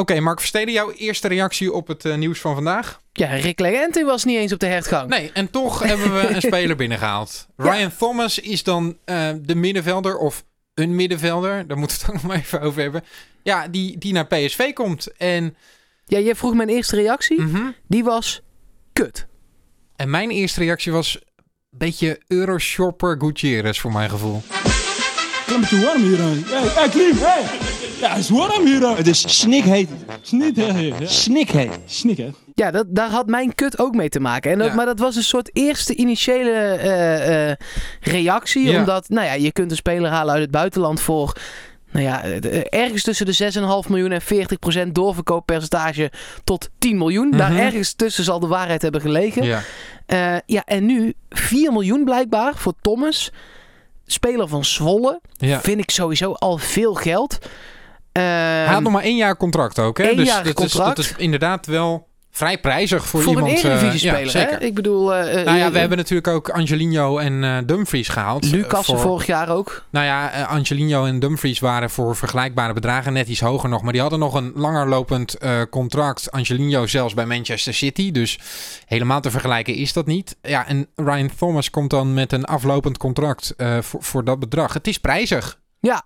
Oké, Mark Versteden, jouw eerste reactie op het eh, nieuws van vandaag? Ja, Rick Legente was niet eens op de hertgang. Nee, en toch hebben we een speler binnengehaald. Ja. Ryan Thomas is dan eh, de middenvelder of een middenvelder. Daar moeten we het ook nog maar even over hebben. Ja, die, die naar PSV komt. En, Ja, jij vroeg mijn eerste reactie. mhm. Die was kut. en mijn eerste reactie was een beetje Euroshopper Gutierrez voor mijn gevoel. Is een beetje warm hier. Hey, hey, Klim, hey. Ja, is warm hier. Het is snikheet. Ja. Snikheet. Snik, hè. Ja, dat, daar had mijn kut ook mee te maken. En dat, Ja. Maar dat was een soort eerste initiële eh, eh, reactie. Ja. Omdat, nou ja, je kunt een speler halen uit het buitenland voor... Nou ja, eh, ergens tussen de 6,5 miljoen en 40% doorverkooppercentage tot 10 miljoen. Daar Mhm. ergens tussen zal de waarheid hebben gelegen. Ja. Eh, ja, en nu 4 miljoen blijkbaar voor Thomas. Speler van Zwolle. Ja. Vind ik sowieso al veel geld. Hij had Ehm, nog maar één jaar contract ook. Hè? Één dus jaar dat, is, contract. dat is inderdaad wel vrij prijzig voor, voor iemand. een eh, Eredivisie-speler, ja, hè? Ik bedoel... eh, eh, Nou ja, we hebben natuurlijk ook Angelino en Dumfries gehaald. Lucas Voor- vorig jaar ook. Nou ja, Angelino en Dumfries waren voor vergelijkbare bedragen net iets hoger nog. Maar die hadden nog een langer lopend contract. Angelino zelfs bij Manchester City. Dus helemaal te vergelijken is dat niet. Ja, en Ryan Thomas komt dan met een aflopend contract voor, voor dat bedrag. Het is prijzig. Ja.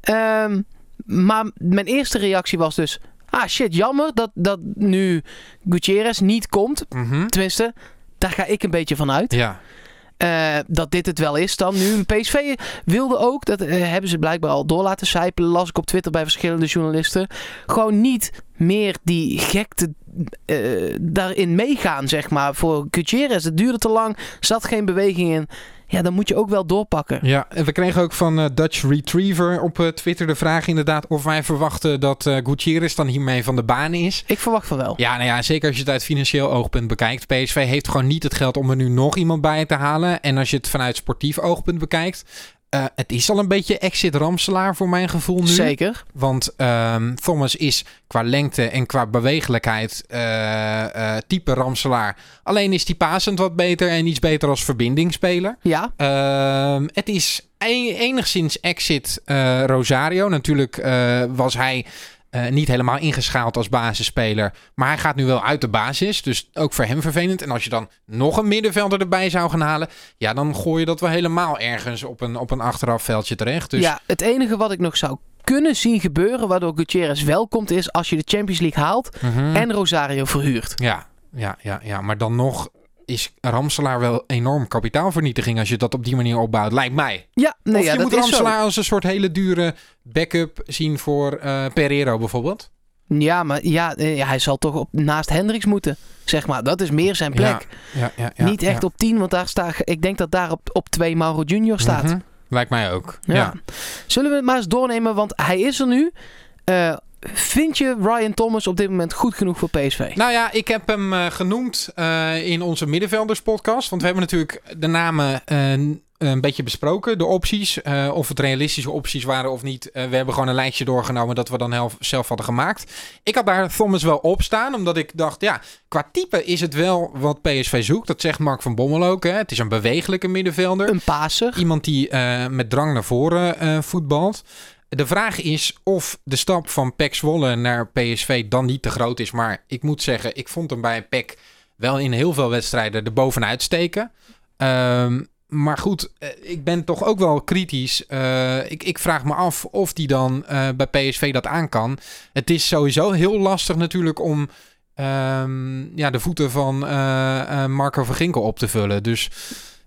Ehm, maar mijn eerste reactie was dus... Ah shit, jammer dat, dat nu Gutierrez niet komt. Mhm. Tenminste, daar ga ik een beetje van uit. Ja. Eh, dat dit het wel is dan nu. PSV wilde ook, dat eh, hebben ze blijkbaar al door laten sijpelen, las ik op Twitter bij verschillende journalisten. Gewoon niet meer die gekte eh, daarin meegaan, zeg maar. Voor Gutierrez, het duurde te lang, zat geen beweging in. Ja, dan moet je ook wel doorpakken. Ja, en we kregen ook van eh, Dutch Retriever op eh, Twitter de vraag inderdaad of wij verwachten dat eh Gutierrez dan hiermee van de baan is. Ik verwacht van wel. Ja, nou ja, zeker als je het uit financieel oogpunt bekijkt. PSV heeft gewoon niet het geld om er nu nog iemand bij te halen. En als je het vanuit sportief oogpunt bekijkt, eh, het is al een beetje exit Ramselaar voor mijn gevoel nu. Zeker. Want ehm, Thomas is qua lengte en qua bewegelijkheid eh, eh, type Ramselaar. Alleen is die pasend wat beter en iets beter als verbindingsspeler. Ja, Ehm, het is e- enigszins exit Rosario. Natuurlijk was hij eh, niet helemaal ingeschaald als basisspeler. Maar hij gaat nu wel uit de basis. Dus ook voor hem vervelend. En als je dan nog een middenvelder erbij zou gaan halen. Ja, dan gooi je dat wel helemaal ergens op een, op een achterafveldje terecht. Dus ja, het enige wat ik nog zou kunnen zien gebeuren, waardoor Gutierrez wel komt, is als je de Champions League haalt mhm. en Rosario verhuurt. ja, ja, ja, ja, maar dan nog is Ramselaar wel enorm kapitaalvernietiging als je dat op die manier opbouwt, lijkt mij. Ja, nee, of ja, je dat moet. Ramselaar als een soort hele dure backup zien voor eh Pereiro bijvoorbeeld. Ja, maar ja, eh, ja, hij zal toch op, naast Hendricks moeten, zeg maar. Dat is meer zijn plek. Ja, ja, ja, Niet echt ja. op 10, want daar staat, ik denk dat daar op, op 2 Mauro Junior staat. Mhm. Lijkt mij ook. ja. Ja. Zullen we het maar eens doornemen, want hij is er nu. Eh, vind je Ryan Thomas op dit moment goed genoeg voor PSV? Nou ja, ik heb hem eh, genoemd eh, in onze middenvelders podcast. Want we hebben natuurlijk de namen eh, een beetje besproken. De opties. of het realistische opties waren of niet. We hebben gewoon een lijstje doorgenomen dat we dan zelf hadden gemaakt. Ik had daar Thomas wel op staan. Omdat ik dacht, ja, qua type is het wel wat PSV zoekt. Dat zegt Mark van Bommel ook. Hè. Het is een bewegelijke middenvelder. Een paser. Iemand die met drang naar voren voetbalt. De vraag is of de stap van PEC Zwolle naar PSV dan niet te groot is. Maar ik moet zeggen, ik vond hem bij PEC wel in heel veel wedstrijden er bovenuit steken. Ehm, maar goed, eh, ik ben toch ook wel kritisch. Eh, ik, ik vraag me af of die dan eh, bij PSV dat aan kan. Het is sowieso heel lastig natuurlijk om ehm, ja, de voeten van Marco van Ginkel op te vullen. Dus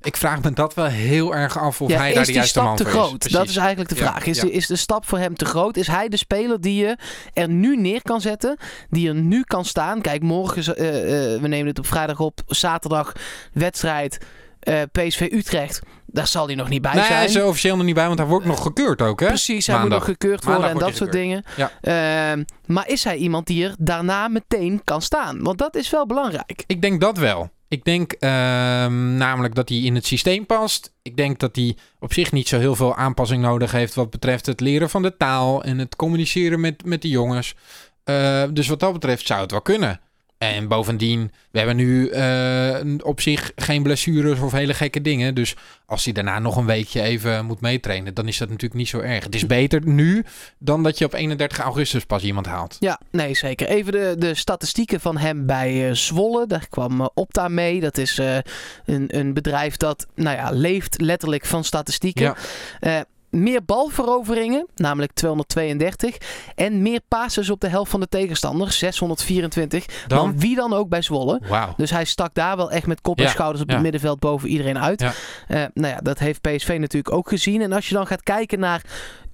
ik vraag me dat wel heel erg af of Ja, hij daar is de die juiste stap man te voor groot? is. Dat Precies. is eigenlijk de vraag. Is, ja. de, is de stap voor hem te groot? Is hij de speler die je er nu neer kan zetten? Die er nu kan staan? Kijk, morgen, is, eh, eh, we nemen het op vrijdag op, zaterdag wedstrijd eh, PSV Utrecht. Daar zal hij nog niet bij Nee, hij zijn. is er officieel nog niet bij, want hij wordt nog gekeurd ook, hè? Precies, hij moet nog gekeurd worden Maandag en dat soort dingen. Ehm, maar is hij iemand die er daarna meteen kan staan? Want dat is wel belangrijk. Ik denk dat wel. Ik denk ehm, namelijk dat hij in het systeem past. Ik denk dat hij op zich niet zo heel veel aanpassing nodig heeft wat betreft het leren van de taal en het communiceren met, met de jongens. Eh, dus wat dat betreft zou het wel kunnen. En bovendien, we hebben nu eh, op zich geen blessures of hele gekke dingen. Dus als hij daarna nog een weekje even moet meetrainen, dan is dat natuurlijk niet zo erg. Het is beter nu dan dat je op 31 augustus pas iemand haalt. Ja, nee, zeker. Even de, de statistieken van hem bij eh, Zwolle. Daar kwam eh, Opta mee. Dat is een, een bedrijf dat nou ja, leeft letterlijk van statistieken. Ja. Meer balveroveringen, namelijk 232. En meer passes op de helft van de tegenstander, 624. Dan, Dan? wie dan ook bij Zwolle. Dus hij stak daar wel echt met kop en Ja, schouders op ja. het middenveld boven iedereen uit. Ja. Eh, nou ja, dat heeft PSV natuurlijk ook gezien. En als je dan gaat kijken naar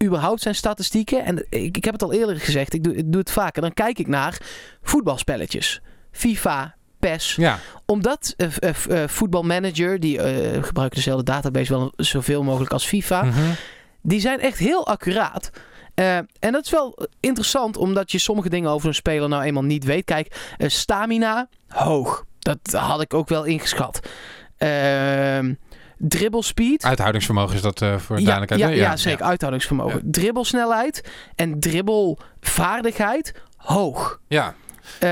überhaupt zijn statistieken. En ik, ik heb het al eerder gezegd, ik doe, ik doe het vaker. Dan kijk ik naar voetbalspelletjes. FIFA, PES. Ja, Omdat eh, voetbalmanager, die gebruiken dezelfde database wel zoveel mogelijk als FIFA. mhm. Die zijn echt heel accuraat. Eh, en dat is wel interessant, omdat je sommige dingen over een speler nou eenmaal niet weet. Kijk, eh, stamina, hoog. Dat had ik ook wel ingeschat. Ehm dribble speed. uithoudingsvermogen is dat eh, voor de Ja, duidelijkheid. ja, ja, zeker. Uithoudingsvermogen. Dribbelsnelheid en dribbelvaardigheid hoog. Ja.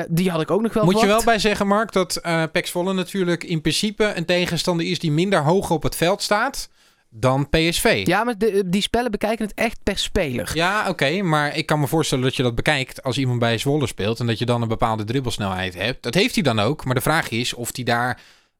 Die had ik ook nog wel Moet je wel bij zeggen, Mark, dat eh Pek Zwolle natuurlijk in principe een tegenstander is die minder hoog op het veld staat dan PSV. Ja, maar de- die spellen bekijken het echt per speler. Ja, oké, maar ik kan me voorstellen dat je dat bekijkt als iemand bij Zwolle speelt en dat je dan een bepaalde dribbelsnelheid hebt. Dat heeft hij dan ook, maar de vraag is of hij daar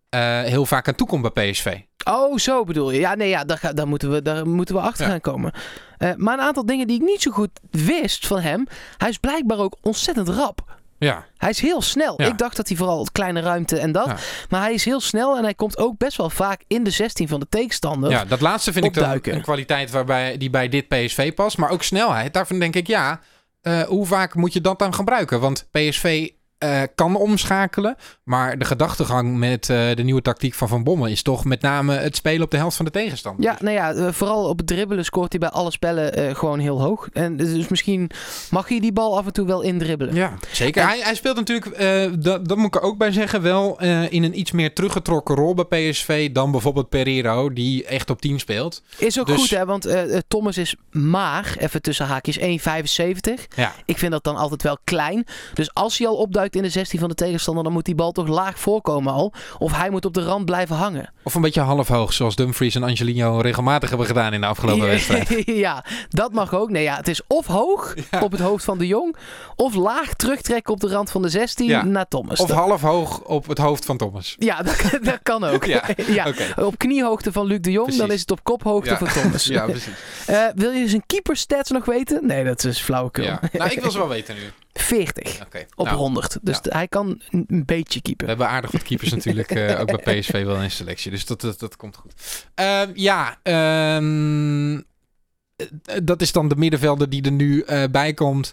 eh, heel vaak aan toekomt bij PSV. Oh, zo bedoel je. Ja, nee, ja, daar, ga- daar, moeten, we, daar moeten we achter Ja. gaan komen. Eh, maar een aantal dingen die ik niet zo goed wist van hem. Hij is blijkbaar ook ontzettend rap. Ja, Hij is heel snel. Ja. Ik dacht dat hij vooral kleine ruimte en dat. Ja. Maar hij is heel snel en hij komt ook best wel vaak in de 16 van de tegenstander. ja dat laatste vind ik Opduiken. een kwaliteit waarbij, die bij dit PSV past. Maar ook snelheid. Daarvan denk ik, ja, eh, hoe vaak moet je dat dan gebruiken? Want PSV eh, kan omschakelen. Maar de gedachtegang met eh, de nieuwe tactiek van Van Bommel is toch met name het spelen op de helft van de tegenstander. Ja, nou ja, eh, vooral op het dribbelen scoort hij bij alle spellen gewoon heel hoog. En dus misschien mag hij die bal af en toe wel indribbelen. Ja, zeker. En- Hij, hij speelt natuurlijk, dat, dat moet ik er ook bij zeggen, wel in een iets meer teruggetrokken rol bij PSV dan bijvoorbeeld Pereiro, die echt op 10 speelt. Is ook Dus- goed, hè? Want Thomas is maar, even tussen haakjes, 1,75. Ja. Ik vind dat dan altijd wel klein. Dus als hij al opduikt in de 16 van de tegenstander, dan moet die bal toch laag voorkomen al. Of hij moet op de rand blijven hangen. Of een beetje half hoog, zoals Dumfries en Angelino regelmatig hebben gedaan in de afgelopen wedstrijd. ja, dat mag ook. Nee, ja, het is of hoog Ja. op het hoofd van de Jong, of laag terugtrekken op de rand van de 16 Ja. naar Thomas. Of half hoog op het hoofd van Thomas. ja, dat, dat kan ook. Ja, Ja. Oké. Op kniehoogte van Luc de Jong, dan is het op kophoogte van Thomas. Ja, precies. Eh, wil je zijn keeperstats nog weten? Nee, dat is flauwekul. Ja. Nou, ik wil ze wel weten nu. 40 Oké. op Nou, 100. Dus ja. hij kan een beetje We keeper. hebben aardig wat keepers natuurlijk eh, ook bij PSV wel in selectie. Dus dat, dat, dat komt goed. Ehm, ja, ehm, eh, dat is dan de middenvelder die er nu eh, bij komt.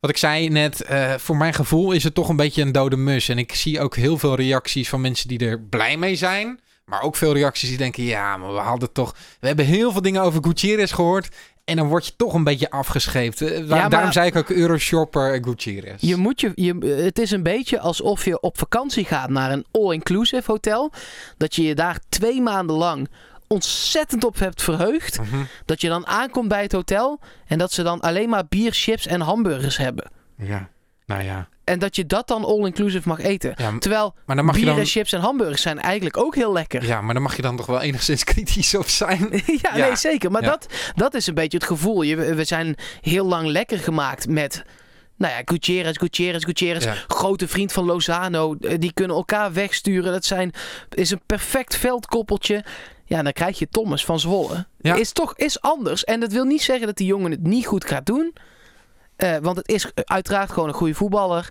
Wat ik zei net, voor mijn gevoel is het toch een beetje een dode mus. En ik zie ook heel veel reacties van mensen die er blij mee zijn. Maar ook veel reacties die denken, ja, maar we hadden toch... We hebben heel veel dingen over Gutierrez gehoord. En dan word je toch een beetje afgescheept. Eh, waar- maar- Daarom zei ik ook Euroshopper en Gutierrez. Je moet je, je, het is een beetje alsof je op vakantie gaat naar een all-inclusive hotel. Dat je je daar twee maanden lang ontzettend op hebt verheugd. Mhm. Dat je dan aankomt bij het hotel en dat ze dan alleen maar bier, chips en hamburgers hebben. Ja, nou ja. En dat je dat dan all-inclusive mag eten. ja Terwijl maar dan mag je bier dan... en chips en hamburgers zijn eigenlijk ook heel lekker. Ja, maar dan mag je dan toch wel enigszins kritisch op zijn. ja, Ja. nee, zeker. Maar Ja. dat, dat is een beetje het gevoel. Je, we zijn heel lang lekker gemaakt met... Nou ja, Gutierrez, Gutierrez, Gutierrez. Ja. Grote vriend van Lozano. eh, Die kunnen elkaar wegsturen. Dat zijn, is een perfect veldkoppeltje. Ja, dan krijg je Thomas van Zwolle. Ja. Is toch is anders. En dat wil niet zeggen dat die jongen het niet goed gaat doen. Eh, want het is uiteraard gewoon een goede voetballer.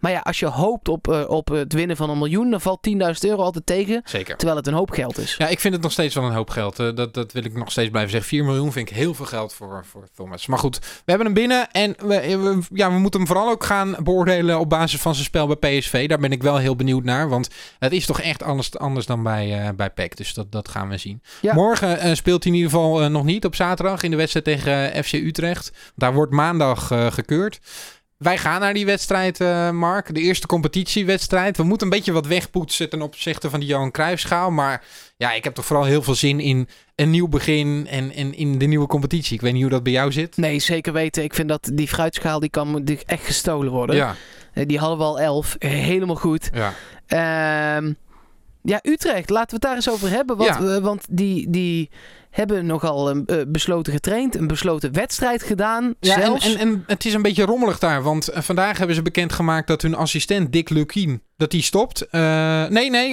Maar ja, als je hoopt op, eh, op het winnen van een miljoen... dan valt 10.000 euro altijd tegen. Zeker. Terwijl het een hoop geld is. Ja, ik vind het nog steeds wel een hoop geld. Eh, dat, dat wil ik nog steeds blijven zeggen. 4 miljoen vind ik heel veel geld voor, voor Thomas. Maar goed, we hebben hem binnen. En we, we- ja, we moeten hem vooral ook gaan beoordelen op basis van zijn spel bij PSV. Daar ben ik wel heel benieuwd naar. Want het is toch echt anders, anders dan bij, eh bij PEC. Dus dat, dat gaan we zien. Ja. Morgen eh, speelt hij in ieder geval eh, nog niet op zaterdag in de wedstrijd tegen eh, FC Utrecht. Daar wordt maandag eh, gekeurd. Wij gaan naar die wedstrijd, eh, Mark. De eerste competitiewedstrijd. We moeten een beetje wat wegpoetsen ten opzichte van die Johan Cruijffschaal. Maar ja, ik heb toch vooral heel veel zin in een nieuw begin en, en in de nieuwe competitie. Ik weet niet hoe dat bij jou zit. Nee, zeker weten. Ik vind dat die fruitschaal die kan echt gestolen worden. Ja, Eh, die hadden we al 11. helemaal goed. Ja. Ehm, ja, Utrecht. Laten we het daar eens over hebben. Want, Ja. eh, want die, die hebben nogal een eh, besloten getraind. Een besloten wedstrijd gedaan. Ja, en, zelfs. en, en het is een beetje rommelig daar. Want vandaag hebben ze bekendgemaakt dat hun assistent Dick Lukien, dat die stopt. Nee, nee,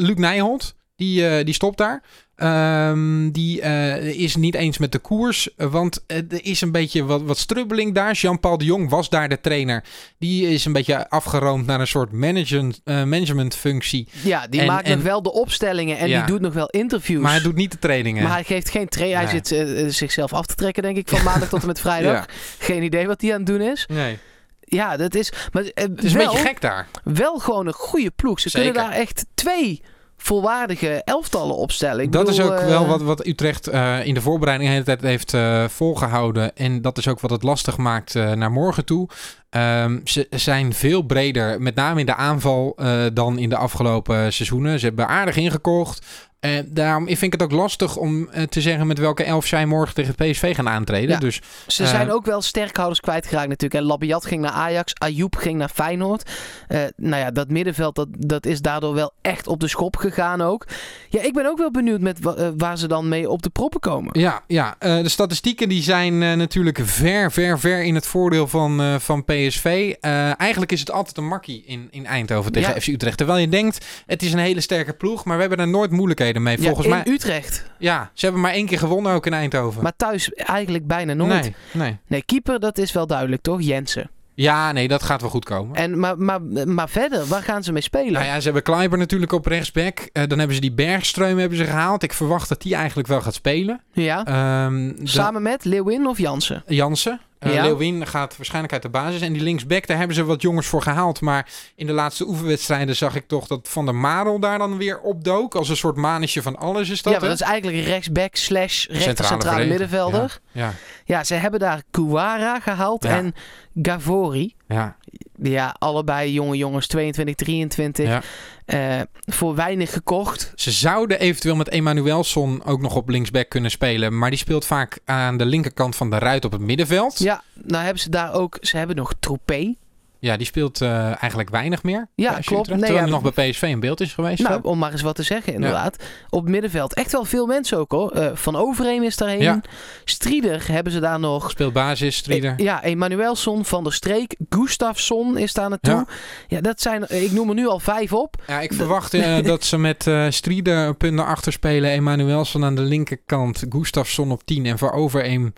Luc Nijholt, die, eh, die stopt daar. Ehm, die eh, is niet eens met de koers, want eh, er is een beetje wat, wat strubbeling daar. Jean-Paul de Jong was daar de trainer. Die is een beetje afgeroomd naar een soort management, eh, managementfunctie. ja, die en- maakt en- nog wel de opstellingen. En Ja. die doet nog wel interviews. Maar hij doet niet de trainingen. Maar hij geeft geen train. Hij zit zichzelf af te trekken, denk ik, van maandag tot en met vrijdag. Ja. Geen idee wat hij aan het doen is. Nee, Ja, dat is. Maar het is wel, een beetje gek daar. wel gewoon een goede ploeg. Ze Zeker. kunnen daar echt twee volwaardige elftallen opstellen. Ik dat is ook eh, wel wat, wat Utrecht eh, in de voorbereiding de hele tijd heeft eh, volgehouden. En dat is ook wat het lastig maakt eh, naar morgen toe. Ehm, ze zijn veel breder, met name in de aanval, eh, dan in de afgelopen seizoenen. Ze hebben aardig ingekocht. Eh, daarom vind ik het ook lastig om eh, te zeggen met welke elf zij morgen tegen PSV gaan aantreden. Ja. Dus Ze Eh, zijn ook wel sterkhouders kwijtgeraakt natuurlijk. En Labiat ging naar Ajax, Ayoub ging naar Feyenoord. Eh, nou ja, dat middenveld dat, dat is daardoor wel echt op de schop gegaan ook. Ja, ik ben ook wel benieuwd met wa- eh, waar ze dan mee op de proppen komen. Ja, ja eh, de statistieken die zijn eh, natuurlijk ver, ver, ver in het voordeel van, eh, van PSV. Eh, eigenlijk is het altijd een makkie in, in Eindhoven tegen Ja. FC Utrecht. Terwijl je denkt, het is een hele sterke ploeg, maar we hebben er nooit moeilijkheden mee. Ja, Volgens in mij, Utrecht. ja, ze hebben maar één keer gewonnen ook in Eindhoven. Maar thuis eigenlijk bijna nooit. nee, nee. Nee, keeper, dat is wel duidelijk, toch? Jensen. Ja, nee, dat gaat wel goed komen. En, maar, maar, maar verder, waar gaan ze mee spelen? Nou ja, ze hebben Kleiber natuurlijk op rechtsback. Eh, dan hebben ze die Bergstreum hebben ze gehaald. Ik verwacht dat die eigenlijk wel gaat spelen. Ja. Ehm, Samen met Leeuwin of Jansen? Jansen. Uh, Ja. Leeuwin gaat waarschijnlijk uit de basis. En die linksback, daar hebben ze wat jongens voor gehaald. Maar in de laatste oefenwedstrijden zag ik toch dat Van der Marel daar dan weer opdook. Als een soort manetje van alles is dat, ja, maar dat is eigenlijk rechtsback slash rechter centrale, middenvelder. Ja, Ja. ze hebben daar Kouara gehaald Ja. en Gavori. ja, Ja, allebei jonge jongens, 22, 23. ja. Eh, voor weinig gekocht. Ze zouden eventueel met Emanuelson ook nog op linksback kunnen spelen. Maar die speelt vaak aan de linkerkant van de ruit op het middenveld. Ja, nou hebben ze daar ook... Ze hebben nog Troepé. Ja, die speelt eh, eigenlijk weinig meer. Ja, klopt. Nee, terwijl ja, nog bij PSV in beeld is geweest. Nou, om maar eens wat te zeggen, inderdaad. Op middenveld echt wel veel mensen ook, hoor. Eh, Van Overheem is daarheen. Ja. Strieder hebben ze daar nog. Speelt basis, Strieder. Eh, Ja, Emanuelson, Van der Streek, Gustafsson is daar naartoe. Ja. Ja. dat zijn, ik noem er nu al vijf op. Ja, ik verwacht dat ze met Strieder een punt naar achter spelen. Emanuelson aan de linkerkant. Gustafsson op 10. En voor Overeem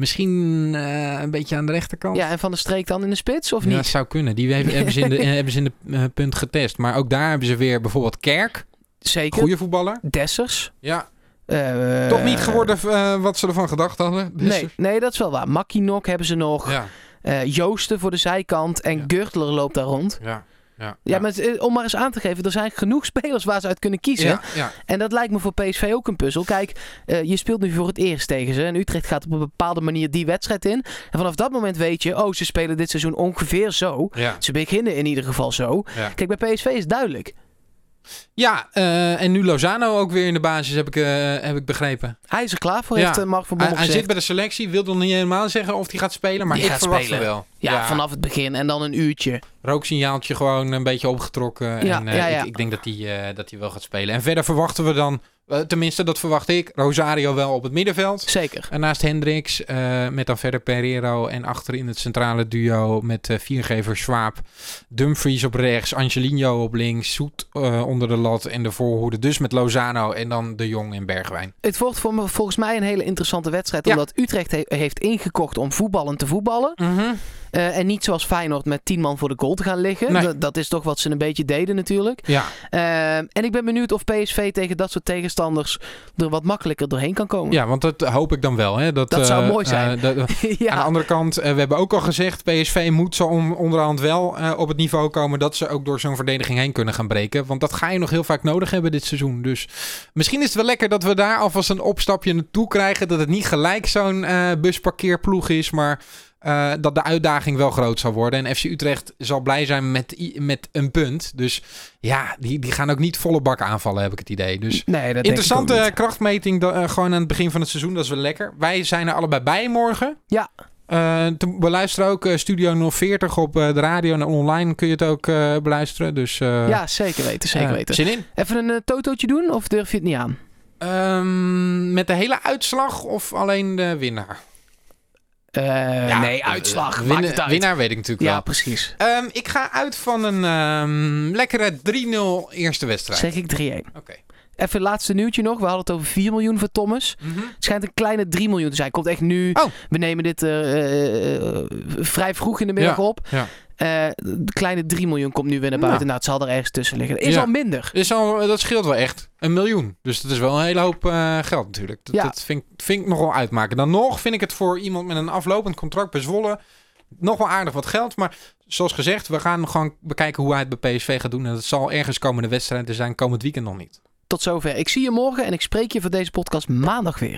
misschien eh, een beetje aan de rechterkant. Ja, en Van der Streek dan in de spits, of Ja, niet? dat zou kunnen. Die hebben, ze in de, hebben ze in de eh, punt getest. Maar ook daar hebben ze weer bijvoorbeeld Kerk. Zeker. Goede voetballer. Dessers. Ja, Eh, toch niet geworden wat ze ervan gedacht hadden. Dus- Nee, nee, dat is wel waar. Makinok hebben ze nog. Ja, Joosten voor de zijkant. En Ja. Gürtler loopt daar rond. ja, ja. Ja, maar het- eh, om maar eens aan te geven, er zijn genoeg spelers waar ze uit kunnen kiezen. ja, ja. En dat lijkt me voor PSV ook een puzzel. Kijk, eh, je speelt nu voor het eerst tegen ze. En Utrecht gaat op een bepaalde manier die wedstrijd in. En vanaf dat moment weet je, oh, ze spelen dit seizoen ongeveer zo. Ze beginnen in ieder geval zo. Kijk, bij PSV is het duidelijk. Ja, eh, en nu Lozano ook weer in de basis, heb ik, eh, heb ik begrepen. Hij is er klaar voor, heeft eh, Mark van Hij, Bommel hij gezegd. zit bij de selectie, wil nog niet helemaal zeggen of hij gaat spelen, maar Die ik gaat verwacht spelen. wel. Ja, vanaf het begin en dan een uurtje. rooksignaaltje gewoon een beetje opgetrokken. Ja, en. Ik, ik denk dat hij dat hij wel gaat spelen. En verder verwachten we dan, tenminste dat verwacht ik, Rosario wel op het middenveld. Zeker. En naast Hendricks, eh, met dan verder Pereiro en achterin het centrale duo met eh, viergever Swaap. Dumfries op rechts, Angelino op links, Soet eh, onder de lat en de voorhoede. Dus met Lozano en dan De Jong en Bergwijn. Het wordt voor me, volgens mij een hele interessante wedstrijd. Ja. Omdat Utrecht he- heeft ingekocht om voetballen te voetballen. Eh, en niet zoals Feyenoord met 10 man voor de goal te gaan liggen. Nee. Dat, dat is toch wat ze een beetje deden natuurlijk. Ja, Eh, en ik ben benieuwd of PSV tegen dat soort tegenstanders er wat makkelijker doorheen kan komen. ja, want dat hoop ik dan wel. Hè? Dat, Dat zou eh, mooi zijn. eh, dat- ja. Aan de andere kant, eh, we hebben ook al gezegd, PSV moet zo onderhand wel op het niveau komen dat ze ook door zo'n verdediging heen kunnen gaan breken. Want dat ga je nog heel vaak nodig hebben dit seizoen. Dus misschien is het wel lekker dat we daar alvast een opstapje naartoe krijgen. Dat het niet gelijk zo'n busparkeerploeg is, maar eh, dat de uitdaging wel groot zal worden. En FC Utrecht zal blij zijn met, met een punt. Dus ja, die, die gaan ook niet volle bak aanvallen, heb ik het idee. Dus nee, interessante krachtmeting eh, gewoon aan het begin van het seizoen. Dat is wel lekker. Wij zijn er allebei bij morgen. Ja. Eh, te beluisteren ook Studio 040 op de radio en online kun je het ook beluisteren. Dus ja, zeker weten, zeker weten. Zin in. Even een totootje doen of durf je het niet aan? Ehm, met de hele uitslag of alleen de winnaar? Eh, Ja, nee, eh, uitslag. maakt uit. Winnaar weet ik natuurlijk Ja, wel. precies. Ehm, ik ga uit van een ehm, lekkere 3-0 eerste wedstrijd. Zeg ik 3-1. Oké. Even het laatste nieuwtje nog. We hadden het over 4 miljoen voor Thomas. Mhm. Het schijnt een kleine 3 miljoen te zijn. Komt echt nu. Oh. We nemen dit eh, eh, eh, vrij vroeg in de middag Ja, op. ja. De kleine 3 miljoen komt nu weer naar buiten. Nou, het zal er ergens tussen liggen. Is Ja. al minder. Is al, dat scheelt wel echt. Een miljoen. Dus dat is wel een hele hoop eh, geld natuurlijk. Dat, Ja. dat vind, ik- vind ik nog wel uitmaken. Dan nog vind ik het voor iemand met een aflopend contract bij Zwolle nog wel aardig wat geld. Maar zoals gezegd, we gaan gewoon bekijken hoe hij het bij PSV gaat doen. En dat zal ergens komende wedstrijden zijn, komend weekend nog niet. Tot zover. Ik zie je morgen en ik spreek je voor deze podcast maandag weer.